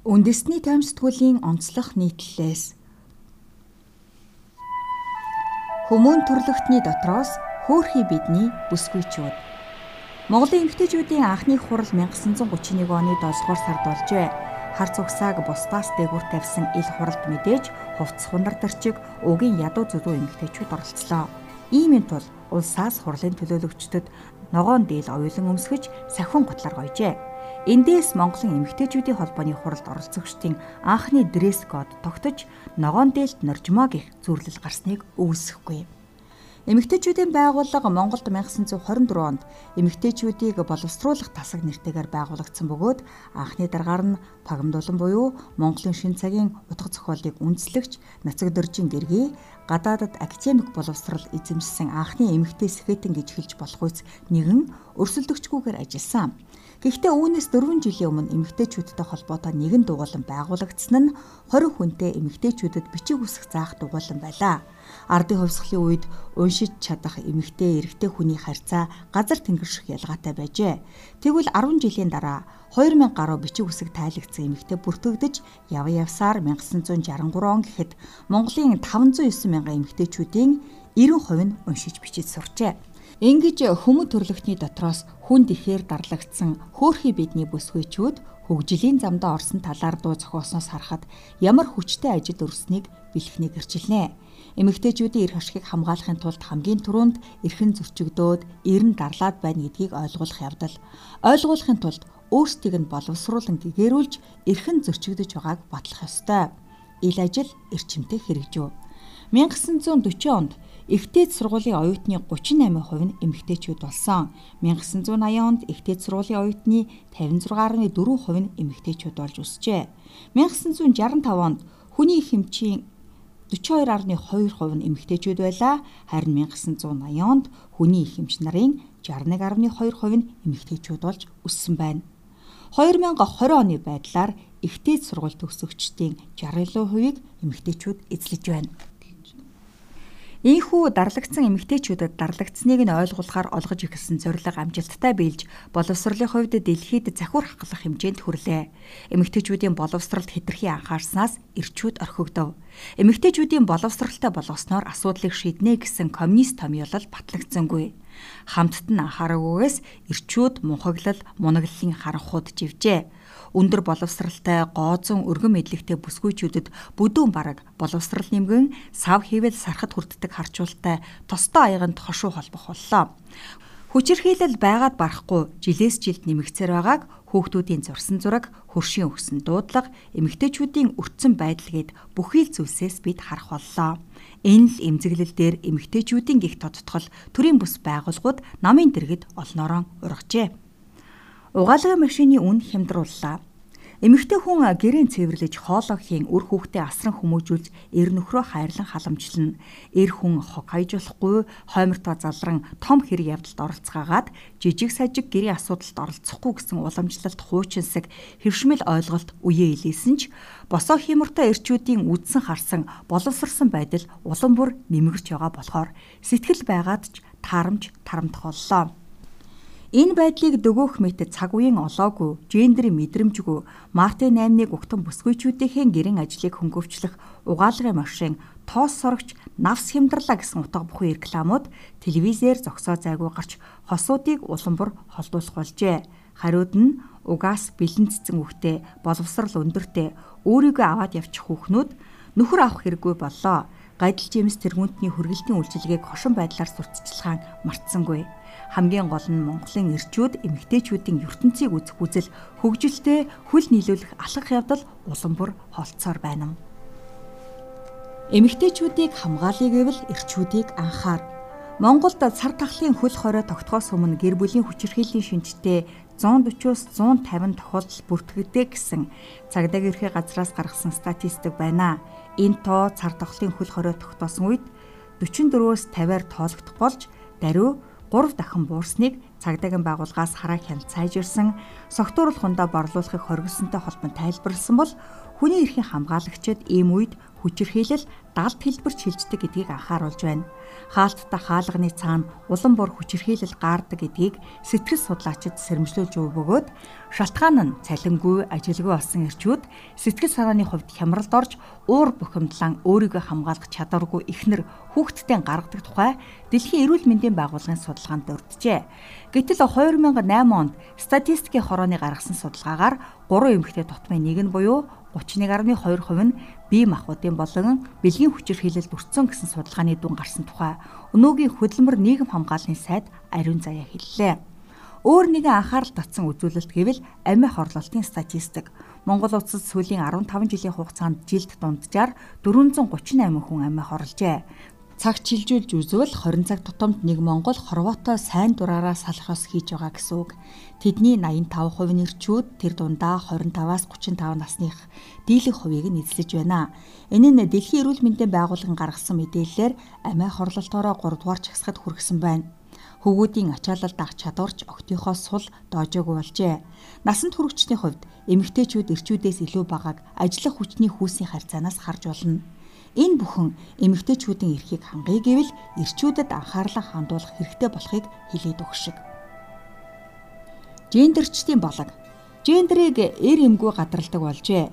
Үндэсний таймсдгуулийн онцлог нийтлэлээс Хүмүүн төрлөختний дотроос хөөхий бидний бүсгүйчүүд. Монголын эмэгтэйчүүдийн анхны хурал 1931 оны 7 дугаар сард болжээ. Хар цугсааг бусдаас дээгүүр тавьсан ил хуралд мэдээж хувцс хунар дэрчиг өгийн ядуу зүдүү эмэгтэйчүүд оролцлоо. Иймийн тул улсаас хурлын төлөөлөгчдөд ногоон дийл оюулан өмсгөж сахин готлоор гойжээ. Эндээс Монголын эмэгтэйчүүдийн холбооны хуралд оролцогчдын анхны дресс код тогтож ногоон дээлт норжмоо гэх зөвлөл гарсныг үүсэхгүй. Эмэгтэйчүүдийн байгууллага Монголд 1924 онд эмэгтэйчүүдийг боловсруулах тасаг нэртэйгээр байгуулагдсан бөгөөд анхны дараагаар нь пагамдуулан буюу Монголын шин цагийн утга зохиолыг үндэслэгч Нацаг Дөржин гэргий гадаадад академик боловсрал эзэмшсэн анхны эмэгтэй сэхэтэн гэж хэлж болох үс нэгэн өрсөлдөгчгүйгээр ажилласан. Гэхдээ үүнээс 4 жилийн өмнө эмэгтэйчүүдтэй холбоотой нэгэн дугуулан байгуулагдсан нь 20 хүнтэй эмэгтэйчүүдэд бичиг үсэх заах дугуулан байлаа. Ардын хувьсгалын үед уншиж чадах эмэгтэй эрэгтэй хүний харьцаа газар тэнгэр шиг ялгаатай байжээ. Тэгвэл 10 жилийн дараа 2000 гаруй бичиг үсэг тайлагдсан эмэгтэй бүртгэгдэж яв явсаар 1963 он гэхэд Монголын 509 мянган эмэгтэйчүүдийн 90% нь уншиж бичиж сурчээ. Ингэж хүмүү төрлөختний дотроос хүн ихээр дарлагдсан хөөхий бидний бүсгүйчүүд хөгжлийн замдаа орсон талаар дуу зохиосноос харахад ямар хүчтэй ажил өрснийг бэлхнийг гэрчилнэ. Эмэгтэйчүүдийн эрх ашигыг хамгаалахын тулд хамгийн түрүүнд эрхэн зөрчигдөөд эрен дарлаад байна гэдгийг ойлгуулах явдал. Ойлгуулахын тулд өөрсдийг нь боловсруулан гэгэрүүлж эрхэн зөрчигдөж байгааг батлах ёстой. Ил ажил эрчимтэй хэрэгжив. 1940 онд Эхтээд сургуулийн оюутны 38% нь эмэгтэйчүүд болсон. 1980 онд Эхтээд сургуулийн оюутны 56.4% нь эмэгтэйчүүд болж өсжээ. 1965 онд хүний хэмжийн 42.2% нь эмэгтэйчүүд байлаа. Харин 1980 онд хүний их хэмж нарын 61.2% нь эмэгтэйчүүд болж өссөн байна. 2020 оны байдлаар эхтээд сургууль төгсөгчдийн 60%-ийг эмэгтэйчүүд эзлэж байна. Ийхүү дарлагдсан эмэгтэйчүүдэд дарлагдсныг нь ойлгуулахаар олгож эхэлсэн зорилго амжилттай биелж боловсролын хувьд дэлхийд захиур хахлах хэмжээнд хүрлээ. Эмэгтэйчүүдийн боловсролд хэтэрхий анхаарснаас эрчүүд орхигдов. Эмэгтэйчүүдийн боловсралтай болгосноор асуудлыг шийднэ гэсэн коммунист томьёолол батлагдсангүй. Хамтд нь анхаараагүйгээс эрчүүд мунхаглал, мунаглалын харанхууд живжээ өндөр боловсралтай гооцон өргөн мэдлэгтэй бүсгүйчүүдэд бүдүүн бараг боловсрал нэмгэн сав хийвэл сархад хүрддэг харчуултай тостой аяганд хошуу холбох боллоо. Хүчирхийлэл байгаад барахгүй жилээс жилд нэмэгцээр байгааг хүүхдүүдийн зурсан зураг, хөршийн өгсөн дуудлага, эмэгтэйчүүдийн өртсөн байдал гээд бүхий л зүйлсээс бид харах боллоо. Энэ л эмзэглэл дээр эмэгтэйчүүдийн гих тодтгол төрийн бүс байгууллагууд намын дэргэд олноороо ургажээ. Угаалгын машины үн хямдрууллаа. Эмэгтэй хүн гэрээ цэвэрлэж хоолоо хийн үр хүүхдээ асран хүмүүжүүлж эр нөхрөө хайрлан халамжлна. Эр хүн хайж болохгүй хоймортой залран том хэрэг явдалд оролцгаагаад жижиг сажиг гэрээ асуудалд оролцохгүй гэсэн уламжлалт хуучинсаг хэвшмэл ойлголт үеэ илээсэн ч босоо хямртай эрчүүдийн үдсэн харсан боловсрсан байдал улам бүр нэмэгч байгаа болохоор сэтгэл байгаад ч таарамж тарамдах боллоо. Энэ байдлыг дөгөөх мэт цаг үеийн олоогүй, гендерийн мэдрэмжгүй, Мартин 8-ыг угтан бүсгүйчүүдийнхээ гэрэн ажлыг хөнгөвчлөх угаалгын машин, тоос сорогч, навс хямдрлаа гэсэн утга бүхий рекламууд телевизээр зогсоо зайгүй гарч хосуудыг уламбар холдуулах болжээ. Хариуд нь угаас бэлэн цэцэн үхтэй, боловсрал өндөртэй, өөрийгөө аваад явчих хүүхнүүд нөхөр авах хэрэггүй боллоо. Гайдал жимс тэргүүнтний хөргөлтийн үйлчилгээг хошин байдлаар сурталчилгаан мартсангүй хамгийн гол нь Монголын эрчүүд эмэгтэйчүүдийн ертөнцийг үзэх үзэл хөгжилтэй хөл нийлүүлэх алхах явдал улам бүр холцоор байна. Эмэгтэйчүүдийг хамгаалъя гэвэл эрчүүдийг анхаар Монголд цар тахлын хөл хорой тогтхоос өмнө гэр бүлийн хүчирхийллийн шинжтэй 140-оос 150 тохиолдол бүртгэгдээ гэсэн цагдаа гэрхээ газраас гаргасан статистик байна. Энэ тоо цар тахлын хөл хорой тогтоосон үед 44-өөс 50-аар тоологдох болж даруй 3 дахин буурсныг цагдаагийн байгууллагаас хараа хянцайжирсан согтууруулах хундаа борлуулахыг хоригдсонтой холбон тайлбарлсан бол хүний эрхийн хамгаалагчид ийм үед хүчирхийлэл далд хэлбэрч хилждэг гэдгийг анхааруулж байна. Хаалттай хаалганы цаана улам бор хүчирхийлэл гаардаг гэдгийг сэтгэл судлаачид сэрэмжлүүлж өг бөгөөд шалтгаан нь цалингүй ажилгүй болсон эрчүүд сэтгэл санааны хувьд хямралд орж уур бухимдлан өөрийгөө хамгаалах чадваргүй ихнэр хүүхдтэй гаргадаг тухай Дэлхийн эрүүл мэндийн байгууллагын судалгаанд дурджээ. Гэтэл 2008 онд статистикийн хорооны гаргасан судалгаагаар 3 эмэгтэй тутмын нэг нь буюу 31.2% нь бие махбодын болон бэлгийн хүчирхийлэлд өртсөн гэсэн судалгааны дүн гарсан тухай өнөөгийн хөдөлмөр нийгэм хамгааллын сайд ариун заяа хэллээ. Өөр нэгэн анхаарал татсан үзүүлэлт гэвэл амиа хорлолтын статистик. Монгол улсад сүүлийн 15 жилийн хугацаанд жилд дунджаар 438 хүн амиа хорлжээ цаг чилжүүлж үзвэл 20 цаг тутамд нэг Монгол Хорватоо сайн дураараа салахаас хийж байгаа гэсэн үг. Тэдний 85% нь ирчүүд тэр дундаа 25-аас 35 насных дийлэх хувийг нь эзлэж байна. Энэ нь Дэлхийн эрүүл мэндийн байгууллагын гаргасан мэдээллээр амиа хорлолтоороо 3 дугаар чагсахад хүргэсэн байна. Хөвгүүдийн ачаалал дах чадварч октийнхоо сул доожоогүй болжээ. Насанд хүрэгчдийн хувьд эмэгтэйчүүд эрчүүдээс илүү багааг ажиллах хүчний хүүсийн харьцаанаас харж болно. Энэ бүхэн эмэгтэйчүүдийн эрхийг хангая гэвэл эрчүүдэд анхаарлаа хандуулах хэрэгтэй болохыг хэлээд өгөх шиг. Гендерчдийн болог. Гендерийг эр эмгүү гадралдаг болжээ.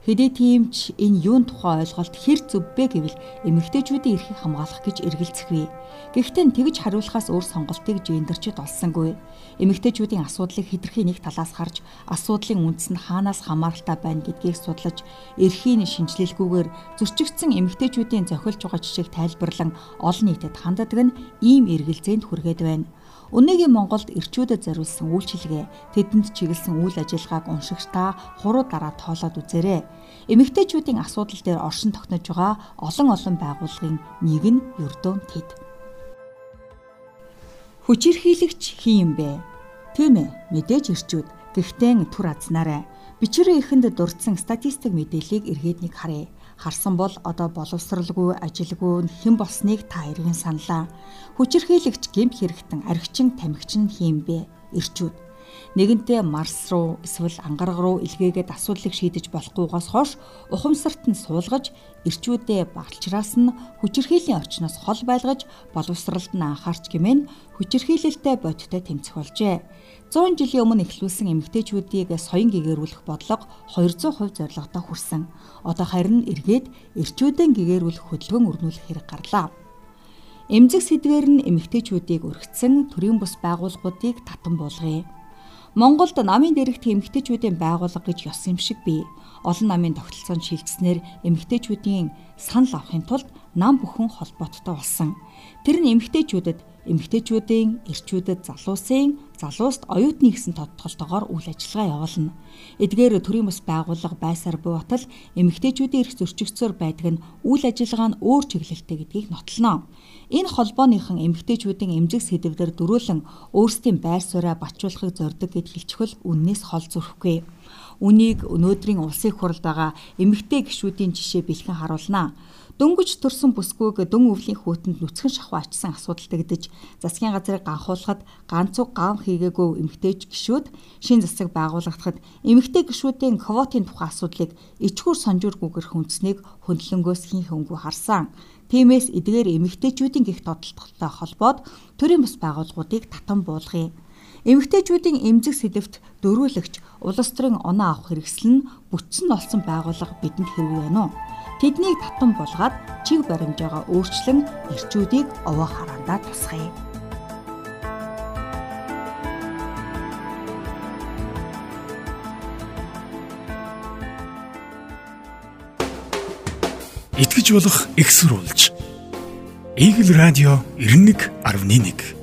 Хэдий тийм ч энэ юун тухай ойлголт хэр зөв бэ гэвэл эмэгтэйчүүдийн эрхийг хамгаалах гэж эргэлзэхгүй. Гэхдээ тэгж хариулахаас өөр сонголтыг гендерчид олсонгүй. Эмэгтэйчүүдийн асуудлыг хэтэрхий нэг талаас харж асуудлын үндэс нь хаанаас хамааралтай байна гэдгийг судлаж эрхийн шинжилэлгүйгээр зөрчигдсөн эмэгтэйчүүдийн зохиолж байгаа жишээг тайлбарлан олон нийтэд ханддаг нь ийм эргэлзээнд хүргээд байна. Өнөөгийн Монголд эрчүүдэд зориулсан үйлчилгээ тэдэнд чиглэсэн үйл ажиллагааг уншигч та хуруу дараа тоолоод үзээрэй. Эмэгтэйчүүдийн асуудал дээр оршин тогтнож байгаа олон олон байгууллагын нэг нь Ердөөн тэд. Хүчирхийлэгч хин юм бэ? Тийм ээ, мэдээж эрчүүд. Гэхдээ түр азнаарай. Бичвэрийн эхэнд дурдсан статистик мэдээллийг эргээд нэг харъя харсан бол одоо боловсралгүй ажилгүй хэн болсныг та эргэн саналаа. Хүчирхийлэгч гэмт хэрэгтэн архичин тамхичин хийм бэ? Ирчүүд нэгэнтээ Марс руу эсвэл ангараг руу илгээгээд асуудлыг шийдэж болохгүйгээс хойш ухамсарт нь суулгаж эрчүүдээ багчраас нь хүчирхийллийн орчноос хол байлгаж боловсралд нь анхаарч гэмээн хүчирхийлэлтэй бодиттой тэмцэх болжээ. 100 жилийн өмнө эхлүүлсэн эмэгтэйчүүдийг соён гэгэрүүлэх бодлого 200% зорилготой хүрсэн. Одоо харин эргээд эрчүүдэн гэгэрүүлэх хөдөлгөөн өрнүүлэх хэрэг гарлаа. Эмзэг сэдвэр нь эмэгтэйчүүдийг өргөцсөн төрийн бус байгууллагуудыг татан буулгая. Монголд намын дэрэгт эмэгтэйчүүдийн байгууллага гэж ёс юм шиг бий. Олон намын тогтолцоонд шилжснээр эмэгтэйчүүдийн санал авахын тулд нам бүхэн холбооттой болсон. Тэр нь эмэгтэйчүүдэд эмэгтэйчүүдийн эрчүүдэд залуусын залууст оюутны гэсэн тодтолтоогоор үйл ажиллагаа явуулна. Эдгээр төрийн бас байгууллага байсаар буй батал эмэгтэйчүүдийн эрх зөрчигдсөөр байдаг нь үйл ажиллагаа нь өөр чиглэлтэй гэдгийг нотлоно. Энэ холбооныхан эмэгтэйчүүдийн эмзэг сэдвээр дөрүүлэн өөрсдийн байр сууриа бачуулахыг зорддог гэд хэлчихвэл үннээс хол зүрхгүй. Үнийг өнөөдрийн улсын хурлд байгаа эмэгтэй гишүүдийн жишээ бэлхэн харуулнаа. Дөнгөж төрсэн бүсгүйг дөн өвлийн хүүтэнд нүцгэн шахуу ачсан асуудал тэгдэж засгийн газрыг ганхуулахад ганцуг гам хийгээгүй эмгтээч гişүүд шин засаг байгуулагдахад эмгтээ гişүүдийн квотын тухай асуудлыг ичгүүр сонжуургүйгээр хүндэснийг хөндлөнгөөс хин хөнгүү харсан. Тиймээс эдгээр эмгтээчүүдийн гих тодтолтолтой холбоод төрийн бас байгууллагуудыг татан буулгая. Эмэгтэйчүүдийн эмзэг сэдвт дөрүүлэгч улс төрийн оноо авах хэрэгсэл нь бүтсэн олсон байгууллага бидэнд хэрэг байна уу? Тэднийг татан булгаад чиг баримжаагаа өөрчлөн эрчүүдийг овоо хараандаа тусгая. итгэж болох экссурулж. Игэл радио 91.1